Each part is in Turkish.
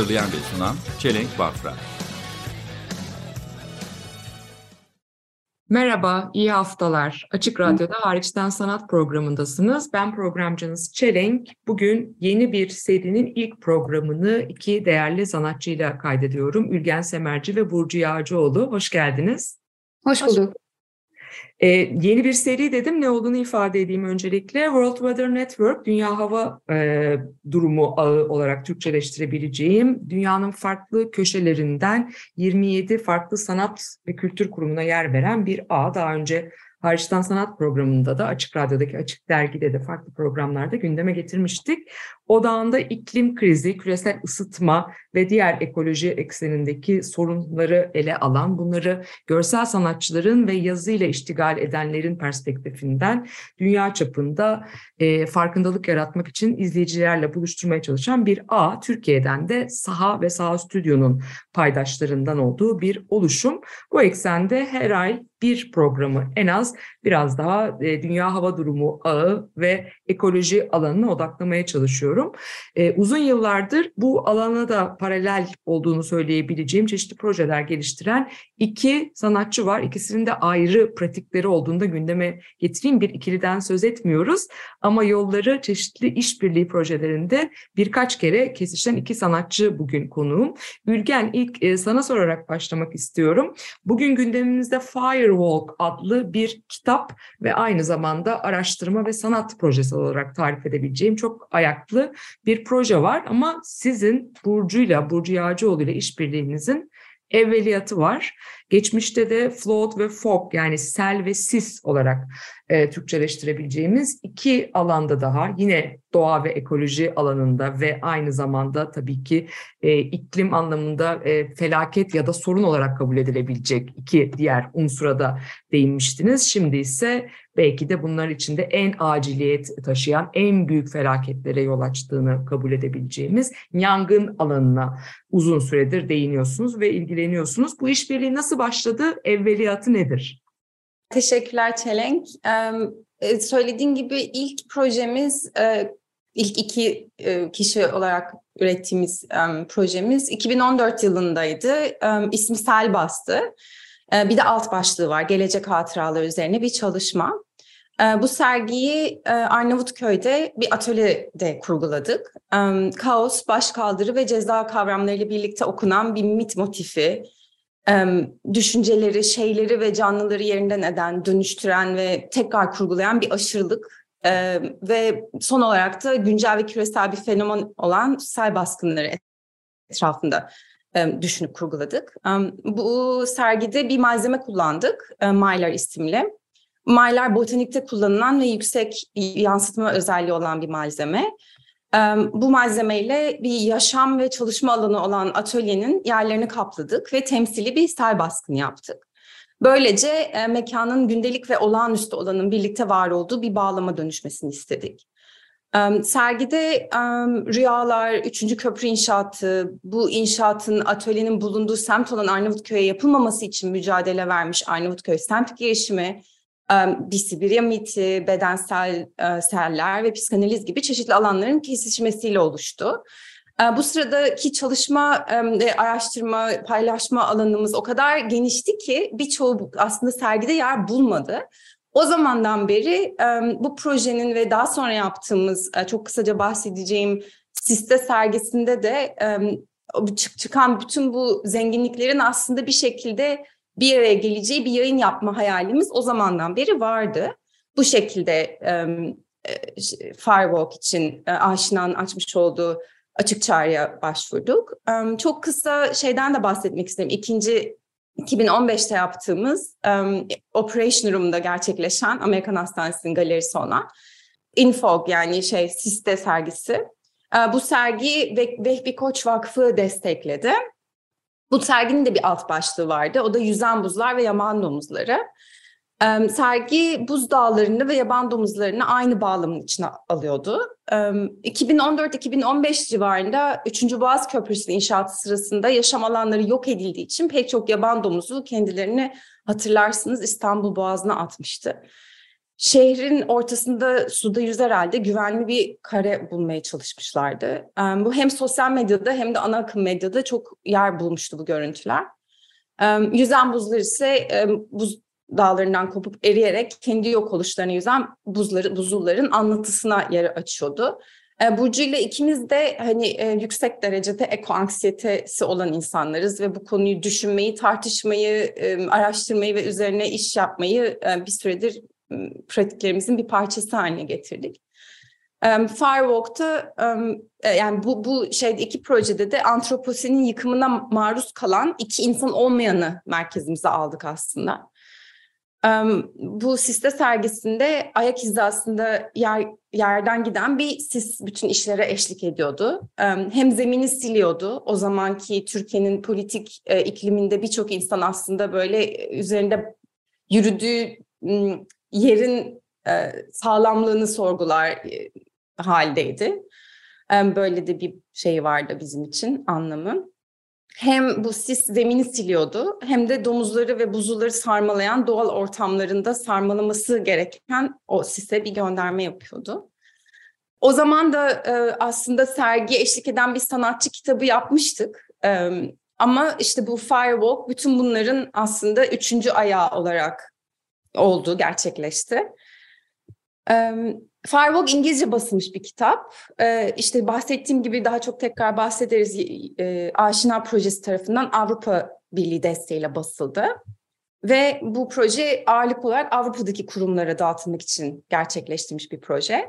Hazırlayan ve sunan Çelenk Bafra Merhaba, iyi haftalar. Açık Radyo'da Hariçten Sanat programındasınız. Ben programcınız Çelenk. Bugün yeni bir serinin ilk programını iki değerli sanatçıyla kaydediyorum. Ülgen Semerci ve Burcu Yağcıoğlu. Hoş geldiniz. Hoş bulduk. Ee, yeni bir seri dedim. Ne olduğunu ifade edeyim öncelikle. World Weather Network, Dünya Hava e, Durumu Ağı olarak Türkçeleştirebileceğim, dünyanın farklı köşelerinden 27 farklı sanat ve kültür kurumuna yer veren bir ağ. Daha önce Hariçten Sanat programında da Açık Radyo'daki Açık Dergi'de de farklı programlarda gündeme getirmiştik. Odağında iklim krizi, küresel ısıtma ve diğer ekoloji eksenindeki sorunları ele alan, bunları görsel sanatçıların ve yazıyla iştigal edenlerin perspektifinden dünya çapında e, farkındalık yaratmak için izleyicilerle buluşturmaya çalışan bir ağ. Türkiye'den de Saha ve Saha Stüdyo'nun paydaşlarından olduğu bir oluşum. Bu eksende her ay bir programı en az biraz daha e, dünya hava durumu ağı ve ekoloji alanına odaklamaya çalışıyorum. E, uzun yıllardır bu alana da paralel olduğunu söyleyebileceğim çeşitli projeler geliştiren iki sanatçı var. İkisinin de ayrı pratikleri olduğunda gündeme getireyim. Bir ikiliden söz etmiyoruz ama yolları çeşitli işbirliği projelerinde birkaç kere kesişen iki sanatçı bugün konuğum. Ülgen ilk e, sana sorarak başlamak istiyorum. Bugün gündemimizde Firewalk adlı bir kitap ve aynı zamanda araştırma ve sanat projesi olarak tarif edebileceğim çok ayaklı bir proje var. Ama sizin Burcu'yla, Burcu Yağcıoğlu ile işbirliğinizin evveliyatı var. Geçmişte de float ve fog yani sel ve sis olarak e, Türkçeleştirebileceğimiz iki alanda daha yine doğa ve ekoloji alanında ve aynı zamanda tabii ki e, iklim anlamında e, felaket ya da sorun olarak kabul edilebilecek iki diğer unsura da değinmiştiniz. Şimdi ise belki de bunlar içinde en aciliyet taşıyan en büyük felaketlere yol açtığını kabul edebileceğimiz yangın alanına uzun süredir değiniyorsunuz ve ilgileniyorsunuz. Bu işbirliği nasıl başladı? Evveliyatı nedir? Teşekkürler Çelenk. Ee, söylediğin gibi ilk projemiz, e, ilk iki e, kişi olarak ürettiğimiz e, projemiz 2014 yılındaydı. E, ismi Sel Bastı. E, bir de alt başlığı var, gelecek hatıraları üzerine bir çalışma. E, bu sergiyi e, Arnavutköy'de bir atölyede kurguladık. E, kaos, başkaldırı ve ceza kavramlarıyla birlikte okunan bir mit motifi, düşünceleri, şeyleri ve canlıları yerinden eden, dönüştüren ve tekrar kurgulayan bir aşırılık ve son olarak da güncel ve küresel bir fenomen olan sel baskınları etrafında düşünüp kurguladık. Bu sergide bir malzeme kullandık, Mylar isimli. Mylar botanikte kullanılan ve yüksek yansıtma özelliği olan bir malzeme. Bu malzemeyle bir yaşam ve çalışma alanı olan atölyenin yerlerini kapladık ve temsili bir sel baskını yaptık. Böylece mekanın gündelik ve olağanüstü olanın birlikte var olduğu bir bağlama dönüşmesini istedik. Sergide rüyalar, üçüncü köprü inşaatı, bu inşaatın atölyenin bulunduğu semt olan Arnavutköy'e yapılmaması için mücadele vermiş Arnavutköy semt girişimi, bir Sibirya miti, bedensel seller ve psikanaliz gibi çeşitli alanların kesişmesiyle oluştu. Bu sıradaki çalışma araştırma, paylaşma alanımız o kadar genişti ki birçoğu aslında sergide yer bulmadı. O zamandan beri bu projenin ve daha sonra yaptığımız çok kısaca bahsedeceğim Siste sergisinde de çıkan bütün bu zenginliklerin aslında bir şekilde bir araya geleceği bir yayın yapma hayalimiz o zamandan beri vardı. Bu şekilde e, Firewalk için e, Aşina'nın açmış olduğu açık çağrıya başvurduk. E, çok kısa şeyden de bahsetmek isterim. İkinci 2015'te yaptığımız um, Operation Room'da gerçekleşen Amerikan Hastanesi'nin galerisi olan Infog yani şey Siste sergisi. E, bu sergi Vehbi Koç Vakfı destekledi. Bu serginin de bir alt başlığı vardı. O da yüzen buzlar ve yaban domuzları. E, sergi buz dağlarını ve yaban domuzlarını aynı bağlamın içine alıyordu. E, 2014-2015 civarında 3. Boğaz Köprüsü inşaatı sırasında yaşam alanları yok edildiği için pek çok yaban domuzu kendilerini hatırlarsınız İstanbul Boğazı'na atmıştı. Şehrin ortasında suda yüzer halde güvenli bir kare bulmaya çalışmışlardı. Bu hem sosyal medyada hem de ana akım medyada çok yer bulmuştu bu görüntüler. Yüzen buzlar ise buz dağlarından kopup eriyerek kendi yok oluşlarına yüzen buzları, buzulların anlatısına yer açıyordu. Burcu ile ikimiz de hani yüksek derecede eko anksiyetesi olan insanlarız ve bu konuyu düşünmeyi, tartışmayı, araştırmayı ve üzerine iş yapmayı bir süredir pratiklerimizin bir parçası haline getirdik. Um, Firewalk'ta um, yani bu bu şeyde iki projede de antroposinin yıkımına maruz kalan iki insan olmayanı merkezimize aldık aslında. Bu siste sergisinde ayak hizasında yer, yerden giden bir sis bütün işlere eşlik ediyordu. Hem zemini siliyordu. O zamanki Türkiye'nin politik e, ikliminde birçok insan aslında böyle üzerinde yürüdüğü yerin e, sağlamlığını sorgular e, haldeydi. E, böyle de bir şey vardı bizim için anlamı. Hem bu sis zemini siliyordu hem de domuzları ve buzulları sarmalayan doğal ortamlarında sarmalaması gereken o sise bir gönderme yapıyordu. O zaman da e, aslında sergi eşlik eden bir sanatçı kitabı yapmıştık. E, ama işte bu Firewalk bütün bunların aslında üçüncü ayağı olarak oldu, gerçekleşti. Firewalk İngilizce basılmış bir kitap. İşte bahsettiğim gibi daha çok tekrar bahsederiz. Aşina Projesi tarafından Avrupa Birliği desteğiyle basıldı. Ve bu proje ağırlık olarak Avrupa'daki kurumlara dağıtılmak için gerçekleştirilmiş bir proje.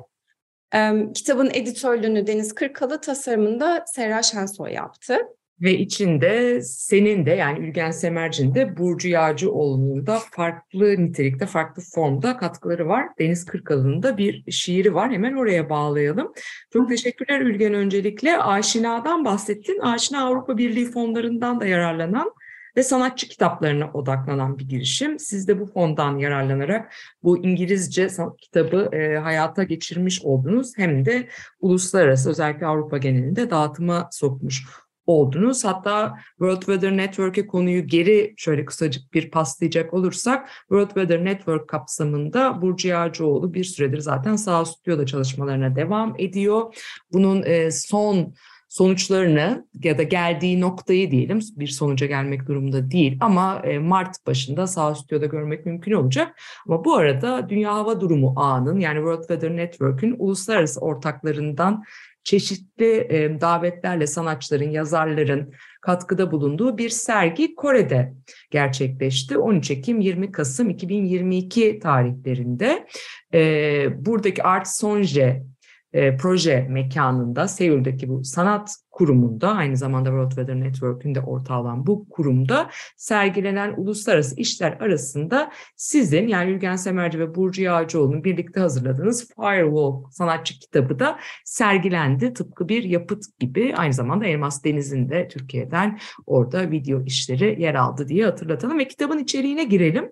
Kitabın editörlüğünü Deniz Kırkalı, tasarımında Serra Şensoy yaptı. Ve içinde senin de yani Ülgen Semerci'nin de Burcu Yağcıoğlu'nun da farklı nitelikte, farklı formda katkıları var. Deniz Kırkalı'nın da bir şiiri var. Hemen oraya bağlayalım. Çok teşekkürler Ülgen öncelikle. Aşina'dan bahsettin. Aşina Avrupa Birliği fonlarından da yararlanan ve sanatçı kitaplarına odaklanan bir girişim. Siz de bu fondan yararlanarak bu İngilizce kitabı e, hayata geçirmiş oldunuz. Hem de uluslararası özellikle Avrupa genelinde dağıtıma sokmuş oldunuz. Hatta World Weather Network'e konuyu geri şöyle kısacık bir paslayacak olursak World Weather Network kapsamında Burcu Yağcıoğlu bir süredir zaten sağ stüdyoda çalışmalarına devam ediyor. Bunun e, son sonuçlarını ya da geldiği noktayı diyelim bir sonuca gelmek durumunda değil ama e, Mart başında sağ stüdyoda görmek mümkün olacak. Ama bu arada Dünya Hava Durumu ağının yani World Weather Network'ün uluslararası ortaklarından çeşitli davetlerle sanatçıların, yazarların katkıda bulunduğu bir sergi Kore'de gerçekleşti. 13 Ekim 20 Kasım 2022 tarihlerinde buradaki Art Sonje proje mekanında Seul'deki bu sanat kurumunda aynı zamanda World Weather Network'ün de ortağı olan bu kurumda sergilenen uluslararası işler arasında sizin yani Ülgen Semerci ve Burcu Yağcıoğlu'nun birlikte hazırladığınız Firewall sanatçı kitabı da sergilendi. Tıpkı bir yapıt gibi aynı zamanda Elmas Deniz'in de Türkiye'den orada video işleri yer aldı diye hatırlatalım ve kitabın içeriğine girelim.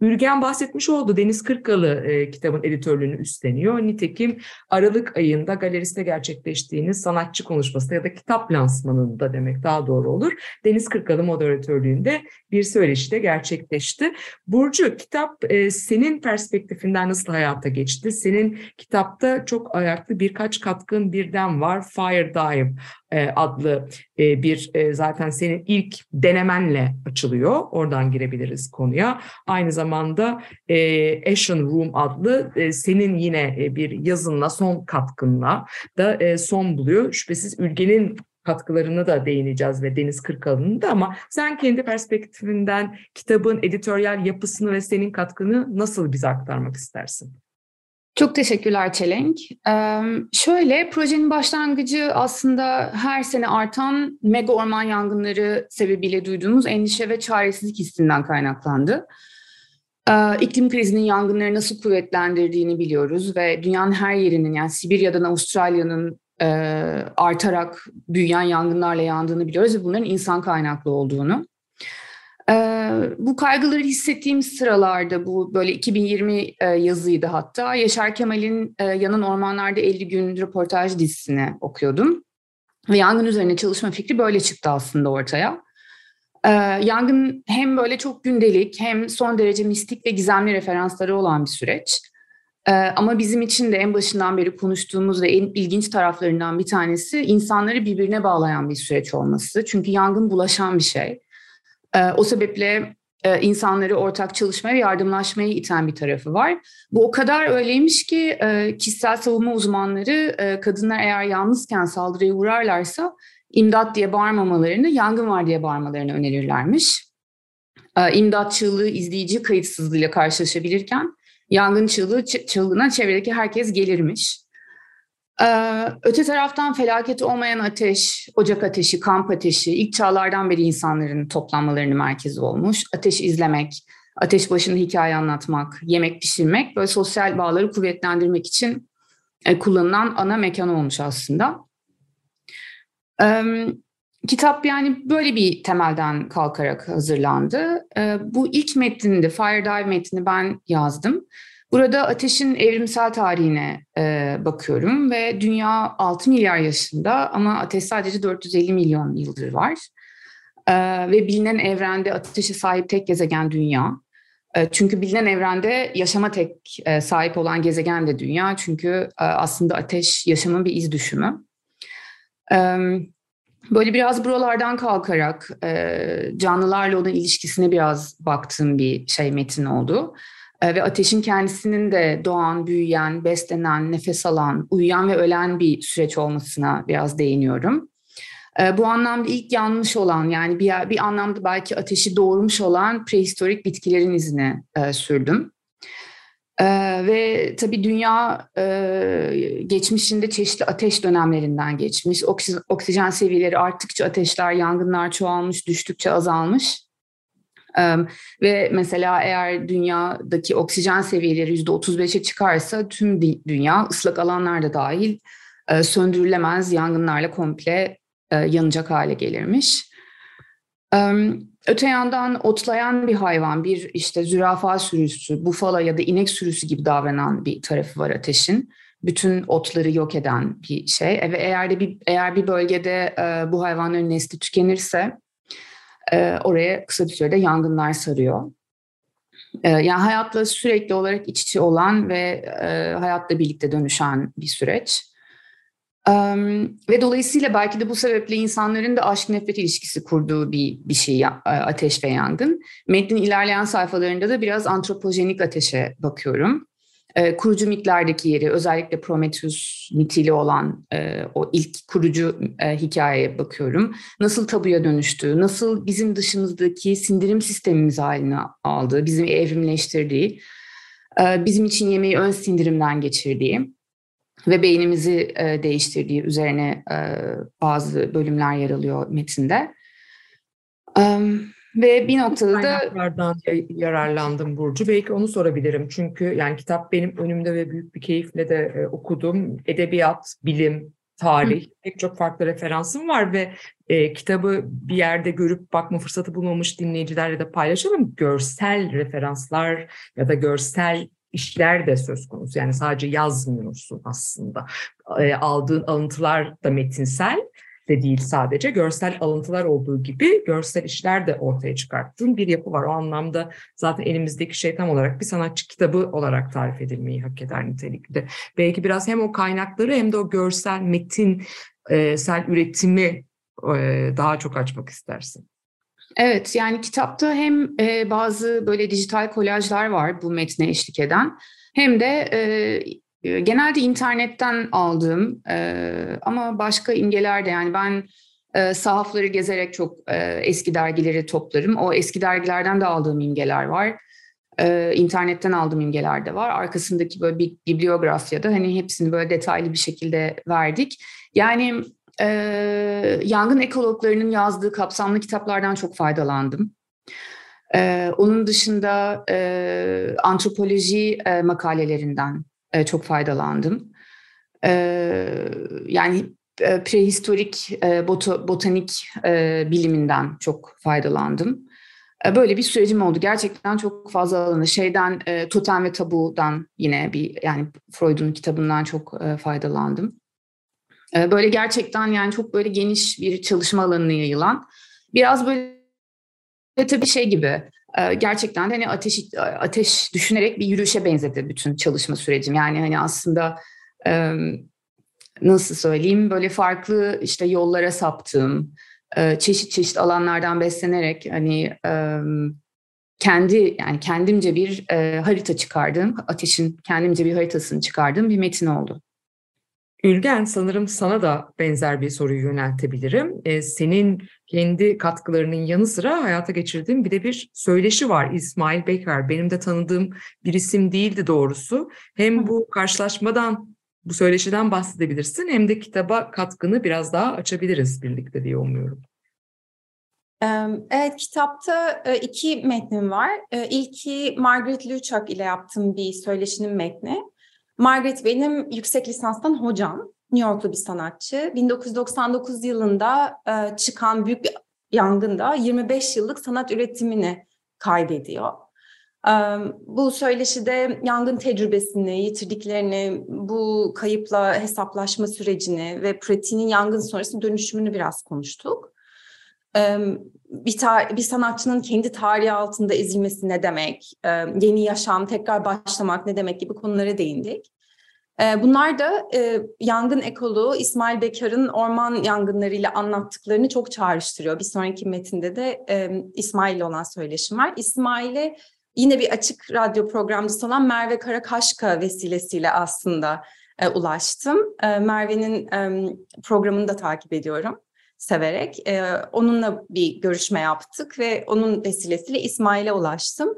Ülgen bahsetmiş oldu. Deniz Kırkalı e, kitabın editörlüğünü üstleniyor. Nitekim Aralık ayında galeriste gerçekleştiğiniz sanatçı konuşması ya da kitap lansmanında demek daha doğru olur. Deniz Kırkalı moderatörlüğünde bir söyleşi de gerçekleşti. Burcu kitap e, senin perspektifinden nasıl hayata geçti? Senin kitapta çok ayaklı birkaç katkın birden var. Fire Dive e, adlı e, bir e, zaten senin ilk denemenle açılıyor. Oradan girebiliriz konuya. Aynı zamanda e, Action Room adlı e, senin yine e, bir yazınla son katkınla da e, son buluyor. Şüphesiz ülkenin katkılarını da değineceğiz ve Deniz Kırkalı'nın da ama sen kendi perspektifinden kitabın editoryal yapısını ve senin katkını nasıl bize aktarmak istersin? Çok teşekkürler Çelenk. Şöyle projenin başlangıcı aslında her sene artan mega orman yangınları sebebiyle duyduğumuz endişe ve çaresizlik hissinden kaynaklandı. Ee, iklim krizinin yangınları nasıl kuvvetlendirdiğini biliyoruz ve dünyanın her yerinin yani Sibirya'dan Avustralya'nın e, artarak büyüyen yangınlarla yandığını biliyoruz ve bunların insan kaynaklı olduğunu. E, bu kaygıları hissettiğim sıralarda bu böyle 2020 e, yazıydı hatta Yaşar Kemal'in e, Yanın Ormanlarda 50 Gün röportaj dizisini okuyordum. Ve yangın üzerine çalışma fikri böyle çıktı aslında ortaya. Ee, yangın hem böyle çok gündelik hem son derece mistik ve gizemli referansları olan bir süreç. Ee, ama bizim için de en başından beri konuştuğumuz ve en ilginç taraflarından bir tanesi insanları birbirine bağlayan bir süreç olması. Çünkü yangın bulaşan bir şey. Ee, o sebeple e, insanları ortak çalışmaya ve yardımlaşmaya iten bir tarafı var. Bu o kadar öyleymiş ki e, kişisel savunma uzmanları e, kadınlar eğer yalnızken saldırıya uğrarlarsa imdat diye bağırmamalarını, yangın var diye bağırmalarını önerirlermiş. E, imdat çığlığı izleyici kayıtsızlığıyla karşılaşabilirken yangın çığlığı çığlığına çevredeki herkes gelirmiş. Ee, öte taraftan felaket olmayan ateş, ocak ateşi, kamp ateşi ilk çağlardan beri insanların toplanmalarının merkezi olmuş. Ateş izlemek, ateş başında hikaye anlatmak, yemek pişirmek böyle sosyal bağları kuvvetlendirmek için e, kullanılan ana mekan olmuş aslında. Ee, kitap yani böyle bir temelden kalkarak hazırlandı. Ee, bu ilk metninde, Fire Dive metnini ben yazdım. Burada ateşin evrimsel tarihine e, bakıyorum ve dünya 6 milyar yaşında ama ateş sadece 450 milyon yıldır var. E, ve bilinen evrende ateşe sahip tek gezegen dünya. E, çünkü bilinen evrende yaşama tek e, sahip olan gezegen de dünya. Çünkü e, aslında ateş yaşamın bir iz düşümü. Böyle biraz buralardan kalkarak e, canlılarla olan ilişkisine biraz baktığım bir şey metin oldu. E, ve ateşin kendisinin de doğan, büyüyen, beslenen, nefes alan, uyuyan ve ölen bir süreç olmasına biraz değiniyorum. E, bu anlamda ilk yanmış olan yani bir, bir anlamda belki ateşi doğurmuş olan prehistorik bitkilerin izine e, sürdüm. Ee, ve tabii dünya e, geçmişinde çeşitli ateş dönemlerinden geçmiş. Oksijen, oksijen seviyeleri arttıkça ateşler, yangınlar çoğalmış, düştükçe azalmış. Ve mesela eğer dünyadaki oksijen seviyeleri yüzde 35'e çıkarsa tüm dünya ıslak alanlar da dahil söndürülemez yangınlarla komple yanacak hale gelirmiş. Öte yandan otlayan bir hayvan, bir işte zürafa sürüsü, bufala ya da inek sürüsü gibi davranan bir tarafı var ateşin. Bütün otları yok eden bir şey. Ve eğer de bir eğer bir bölgede bu hayvanların nesli tükenirse e, oraya kısa bir sürede yangınlar sarıyor. E, yani hayatla sürekli olarak iç içe olan ve e, hayatla birlikte dönüşen bir süreç. Ve dolayısıyla belki de bu sebeple insanların da aşk nefret ilişkisi kurduğu bir bir şey ateş ve yangın. Metnin ilerleyen sayfalarında da biraz antropojenik ateşe bakıyorum e, kurucu mitlerdeki yeri özellikle Prometheus mitiyle olan e, o ilk kurucu e, hikayeye bakıyorum. Nasıl tabuya dönüştüğü, nasıl bizim dışımızdaki sindirim sistemimiz haline aldığı, bizim evrimleştirdiği, e, bizim için yemeği ön sindirimden geçirdiği ve beynimizi e, değiştirdiği üzerine e, bazı bölümler yer alıyor metinde. Um, ve bir noktada da kaynaklardan yararlandım Burcu. Belki onu sorabilirim. Çünkü yani kitap benim önümde ve büyük bir keyifle de e, okudum. Edebiyat, bilim, tarih Hı. pek çok farklı referansım var ve e, kitabı bir yerde görüp bakma fırsatı bulmamış dinleyicilerle de paylaşalım. Görsel referanslar ya da görsel işler de söz konusu. Yani sadece yazmıyorsun aslında. E, aldığın alıntılar da metinsel de değil sadece görsel alıntılar olduğu gibi görsel işler de ortaya çıkarttığın bir yapı var. O anlamda zaten elimizdeki şey tam olarak bir sanatçı kitabı olarak tarif edilmeyi hak eder nitelikte. Belki biraz hem o kaynakları hem de o görsel metinsel üretimi daha çok açmak istersin. Evet yani kitapta hem bazı böyle dijital kolajlar var bu metne eşlik eden hem de ee, genelde internetten aldığım e, ama başka imgeler de yani ben e, sahafları gezerek çok e, eski dergileri toplarım. O eski dergilerden de aldığım imgeler var. E, internetten aldığım imgeler de var. Arkasındaki böyle bir bibliografyada hani hepsini böyle detaylı bir şekilde verdik. Yani e, yangın ekologlarının yazdığı kapsamlı kitaplardan çok faydalandım. Ee, onun dışında e, antropoloji e, makalelerinden e, çok faydalandım. yani prehistorik boto, botanik biliminden çok faydalandım. Böyle bir sürecim oldu. Gerçekten çok fazla alanı. Şeyden, Totem ve Tabu'dan yine bir yani Freud'un kitabından çok faydalandım. Böyle gerçekten yani çok böyle geniş bir çalışma alanına yayılan. Biraz böyle tabii şey gibi gerçekten de hani ateş ateş düşünerek bir yürüyüşe benzedi bütün çalışma sürecim. Yani hani aslında nasıl söyleyeyim böyle farklı işte yollara saptığım, çeşit çeşit alanlardan beslenerek hani kendi yani kendimce bir harita çıkardığım, ateşin kendimce bir haritasını çıkardığım bir metin oldu. Ülgen sanırım sana da benzer bir soruyu yöneltebilirim. Ee, senin kendi katkılarının yanı sıra hayata geçirdiğin bir de bir söyleşi var İsmail Bekar. Benim de tanıdığım bir isim değildi doğrusu. Hem bu karşılaşmadan, bu söyleşiden bahsedebilirsin hem de kitaba katkını biraz daha açabiliriz birlikte diye umuyorum. Evet, kitapta iki metnim var. İlki Margaret Luchak ile yaptığım bir söyleşinin metni. Margaret benim yüksek lisanstan hocam. New Yorklu bir sanatçı. 1999 yılında e, çıkan büyük bir yangında 25 yıllık sanat üretimini kaybediyor. E, bu söyleşide yangın tecrübesini, yitirdiklerini, bu kayıpla hesaplaşma sürecini ve pratiğinin yangın sonrası dönüşümünü biraz konuştuk. Bir, tar- bir sanatçının kendi tarihi altında ezilmesi ne demek, yeni yaşam, tekrar başlamak ne demek gibi konulara değindik. Bunlar da e, yangın ekoloğu İsmail Bekar'ın orman yangınlarıyla anlattıklarını çok çağrıştırıyor. Bir sonraki metinde de e, İsmail ile olan söyleşim var. İsmail'e yine bir açık radyo programcısı olan Merve Karakaşka vesilesiyle aslında e, ulaştım. E, Merve'nin e, programını da takip ediyorum severek. E, onunla bir görüşme yaptık ve onun vesilesiyle İsmail'e ulaştım.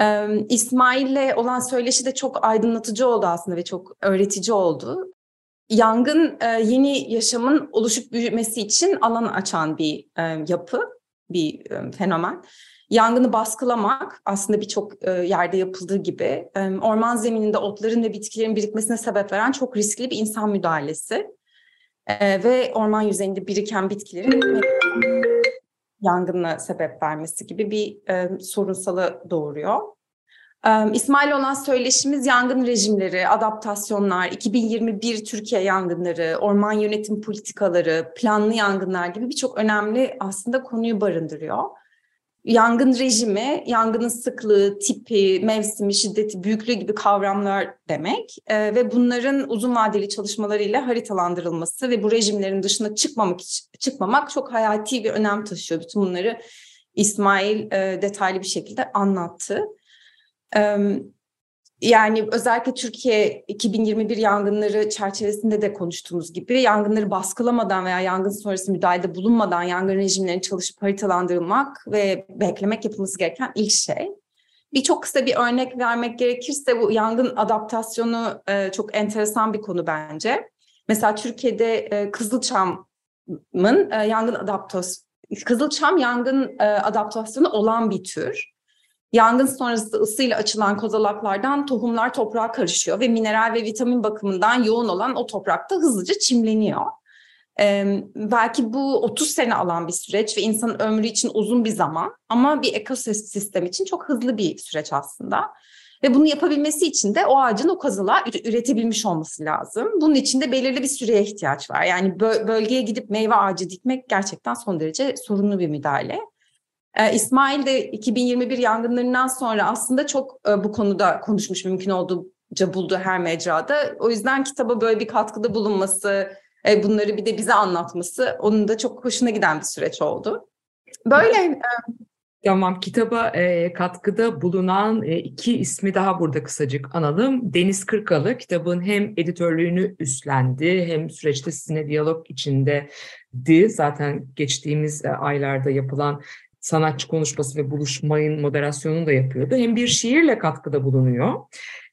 E, İsmail'le olan söyleşi de çok aydınlatıcı oldu aslında ve çok öğretici oldu. Yangın e, yeni yaşamın oluşup büyümesi için alan açan bir e, yapı, bir e, fenomen. Yangını baskılamak aslında birçok e, yerde yapıldığı gibi e, orman zemininde otların ve bitkilerin birikmesine sebep veren çok riskli bir insan müdahalesi. E, ve orman yüzeyinde biriken bitkilerin yangına sebep vermesi gibi bir e, sorunsalı doğuruyor. E, İsmail olan söyleşimiz yangın rejimleri, adaptasyonlar, 2021 Türkiye yangınları, orman yönetim politikaları, planlı yangınlar gibi birçok önemli aslında konuyu barındırıyor yangın rejimi, yangının sıklığı, tipi, mevsimi, şiddeti, büyüklüğü gibi kavramlar demek e, ve bunların uzun vadeli çalışmalarıyla haritalandırılması ve bu rejimlerin dışına çıkmamak çıkmamak çok hayati bir önem taşıyor. Bütün bunları İsmail e, detaylı bir şekilde anlattı. E, yani özellikle Türkiye 2021 yangınları çerçevesinde de konuştuğumuz gibi yangınları baskılamadan veya yangın sonrası müdahalede bulunmadan yangın rejimlerinin çalışıp haritalandırılmak ve beklemek yapılması gereken ilk şey. Bir çok kısa bir örnek vermek gerekirse bu yangın adaptasyonu e, çok enteresan bir konu bence. Mesela Türkiye'de e, Kızılçam'ın e, yangın adaptasyonu, Kızılçam yangın e, adaptasyonu olan bir tür. Yangın sonrası ısıyla açılan kozalaklardan tohumlar toprağa karışıyor ve mineral ve vitamin bakımından yoğun olan o toprakta hızlıca çimleniyor. Ee, belki bu 30 sene alan bir süreç ve insanın ömrü için uzun bir zaman ama bir ekosistem için çok hızlı bir süreç aslında. Ve bunu yapabilmesi için de o ağacın o kazılar üretebilmiş olması lazım. Bunun için de belirli bir süreye ihtiyaç var. Yani bölgeye gidip meyve ağacı dikmek gerçekten son derece sorunlu bir müdahale. Ee, İsmail de 2021 yangınlarından sonra aslında çok e, bu konuda konuşmuş mümkün olduğunca buldu her mecrada. O yüzden kitaba böyle bir katkıda bulunması, e, bunları bir de bize anlatması onun da çok hoşuna giden bir süreç oldu. Böyle. E, tamam, kitaba e, katkıda bulunan e, iki ismi daha burada kısacık analım. Deniz Kırkalı kitabın hem editörlüğünü üstlendi hem süreçte sizinle diyalog içindeydi. Zaten geçtiğimiz e, aylarda yapılan sanatçı konuşması ve buluşmayın moderasyonunu da yapıyordu. Hem bir şiirle katkıda bulunuyor.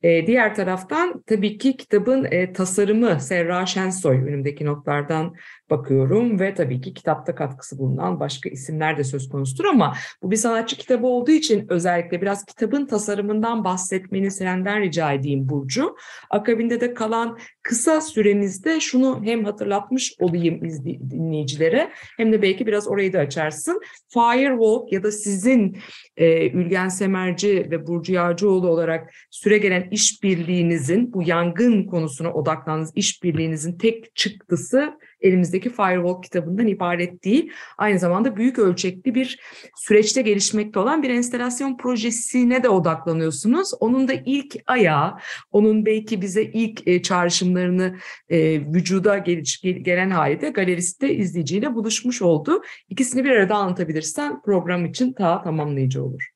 E, diğer taraftan tabii ki kitabın e, tasarımı Serra Şensoy önümdeki notlardan bakıyorum ve tabii ki kitapta katkısı bulunan başka isimler de söz konusudur ama bu bir sanatçı kitabı olduğu için özellikle biraz kitabın tasarımından bahsetmeni senden rica edeyim Burcu. Akabinde de kalan kısa süremizde şunu hem hatırlatmış olayım dinleyicilere hem de belki biraz orayı da açarsın. Firewalk ya da sizin e, Ülgen Semerci ve Burcu Yağcıoğlu olarak süre gelen işbirliğinizin bu yangın konusuna odaklandığınız işbirliğinizin tek çıktısı elimizdeki Firewalk kitabından ibaret değil. Aynı zamanda büyük ölçekli bir süreçte gelişmekte olan bir enstelasyon projesine de odaklanıyorsunuz. Onun da ilk ayağı, onun belki bize ilk e, çağrışımlarını e, vücuda gelen halde galeriste izleyiciyle buluşmuş oldu. İkisini bir arada anlatabilirsen program için daha tamamlayıcı olur.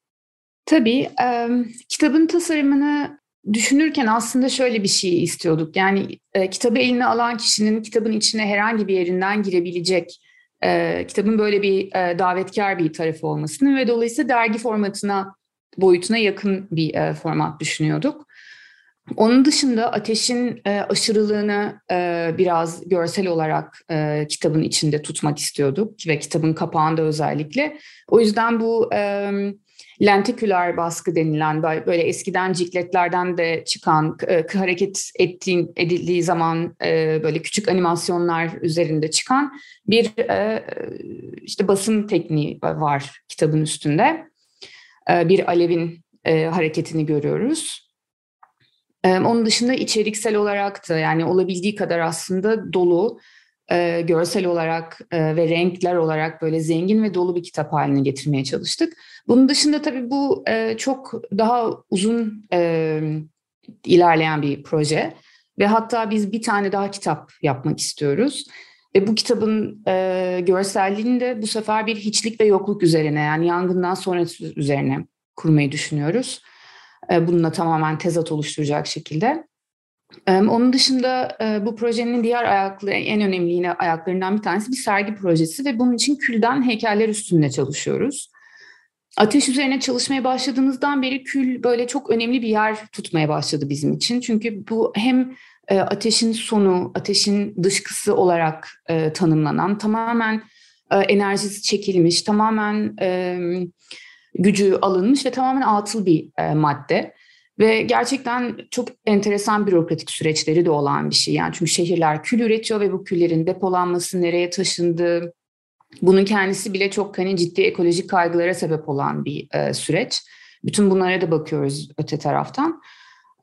Tabii. e, kitabın tasarımını düşünürken aslında şöyle bir şey istiyorduk. Yani e, kitabı eline alan kişinin kitabın içine herhangi bir yerinden girebilecek, e, kitabın böyle bir e, davetkar bir tarafı olmasını ve dolayısıyla dergi formatına, boyutuna yakın bir e, format düşünüyorduk. Onun dışında ateşin e, aşırılığını e, biraz görsel olarak e, kitabın içinde tutmak istiyorduk ve kitabın kapağında özellikle. O yüzden bu e, lentiküler baskı denilen böyle eskiden cikletlerden de çıkan e, hareket ettiğin, edildiği zaman e, böyle küçük animasyonlar üzerinde çıkan bir e, işte basım tekniği var kitabın üstünde. Bir alevin hareketini görüyoruz. Onun dışında içeriksel olarak da yani olabildiği kadar aslında dolu, e, görsel olarak e, ve renkler olarak böyle zengin ve dolu bir kitap haline getirmeye çalıştık. Bunun dışında tabii bu e, çok daha uzun e, ilerleyen bir proje ve hatta biz bir tane daha kitap yapmak istiyoruz. Ve bu kitabın e, görselliğini de bu sefer bir hiçlik ve yokluk üzerine yani yangından sonrası üzerine kurmayı düşünüyoruz. E, bununla tamamen tezat oluşturacak şekilde. Onun dışında bu projenin diğer ayakları, en önemli yine ayaklarından bir tanesi bir sergi projesi ve bunun için külden heykeller üstünde çalışıyoruz. Ateş üzerine çalışmaya başladığımızdan beri kül böyle çok önemli bir yer tutmaya başladı bizim için. Çünkü bu hem ateşin sonu, ateşin dışkısı olarak tanımlanan, tamamen enerjisi çekilmiş, tamamen gücü alınmış ve tamamen atıl bir madde. Ve gerçekten çok enteresan bürokratik süreçleri de olan bir şey. Yani çünkü şehirler kül üretiyor ve bu küllerin depolanması, nereye taşındığı, bunun kendisi bile çok hani ciddi ekolojik kaygılara sebep olan bir e, süreç. Bütün bunlara da bakıyoruz öte taraftan.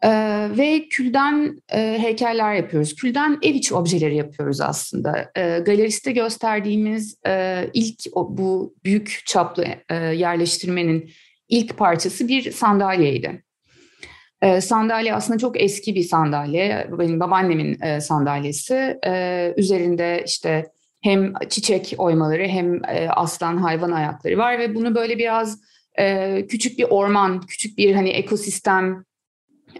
E, ve külden e, heykeller yapıyoruz. Külden ev içi objeleri yapıyoruz aslında. E, galeriste gösterdiğimiz e, ilk o, bu büyük çaplı e, yerleştirmenin ilk parçası bir sandalyeydi. E, sandalye aslında çok eski bir sandalye. Benim babaannemin e, sandalyesi. E, üzerinde işte hem çiçek oymaları hem e, aslan hayvan ayakları var ve bunu böyle biraz e, küçük bir orman, küçük bir hani ekosistem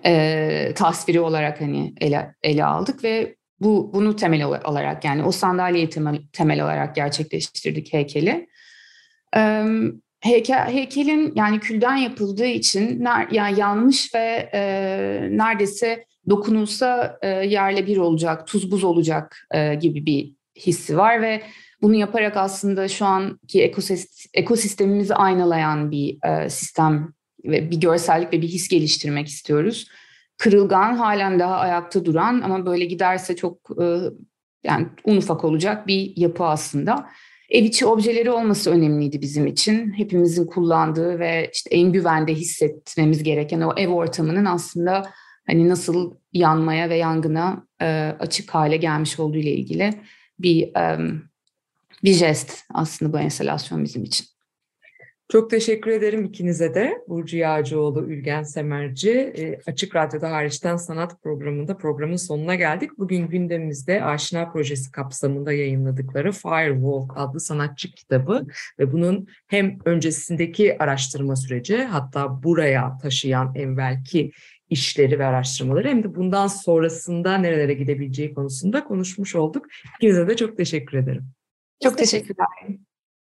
e, tasviri olarak hani ele, ele aldık ve bu bunu temel olarak yani o sandalyeyi temel, temel olarak gerçekleştirdik heykeli. E, heykel, heykelin yani külden yapıldığı için yani yanmış ve e, neredeyse dokunulsa e, yerle bir olacak, tuz buz olacak e, gibi bir hissi var ve bunu yaparak aslında şu anki ekosist, ekosistemimizi aynalayan bir e, sistem ve bir görsellik ve bir his geliştirmek istiyoruz. Kırılgan, halen daha ayakta duran ama böyle giderse çok e, yani un ufak olacak bir yapı aslında. Ev içi objeleri olması önemliydi bizim için. Hepimizin kullandığı ve işte en güvende hissetmemiz gereken o ev ortamının aslında hani nasıl yanmaya ve yangına e, açık hale gelmiş olduğu ile ilgili bir um, bir jest aslında bu enstalasyon bizim için. Çok teşekkür ederim ikinize de. Burcu Yağcıoğlu, Ülgen Semerci. E, Açık Radyo'da hariçten sanat programında programın sonuna geldik. Bugün gündemimizde Aşina Projesi kapsamında yayınladıkları Firewalk adlı sanatçı kitabı ve bunun hem öncesindeki araştırma süreci hatta buraya taşıyan evvelki işleri ve araştırmaları hem de bundan sonrasında nerelere gidebileceği konusunda konuşmuş olduk. İkinize de çok teşekkür ederim. Çok teşekkürler.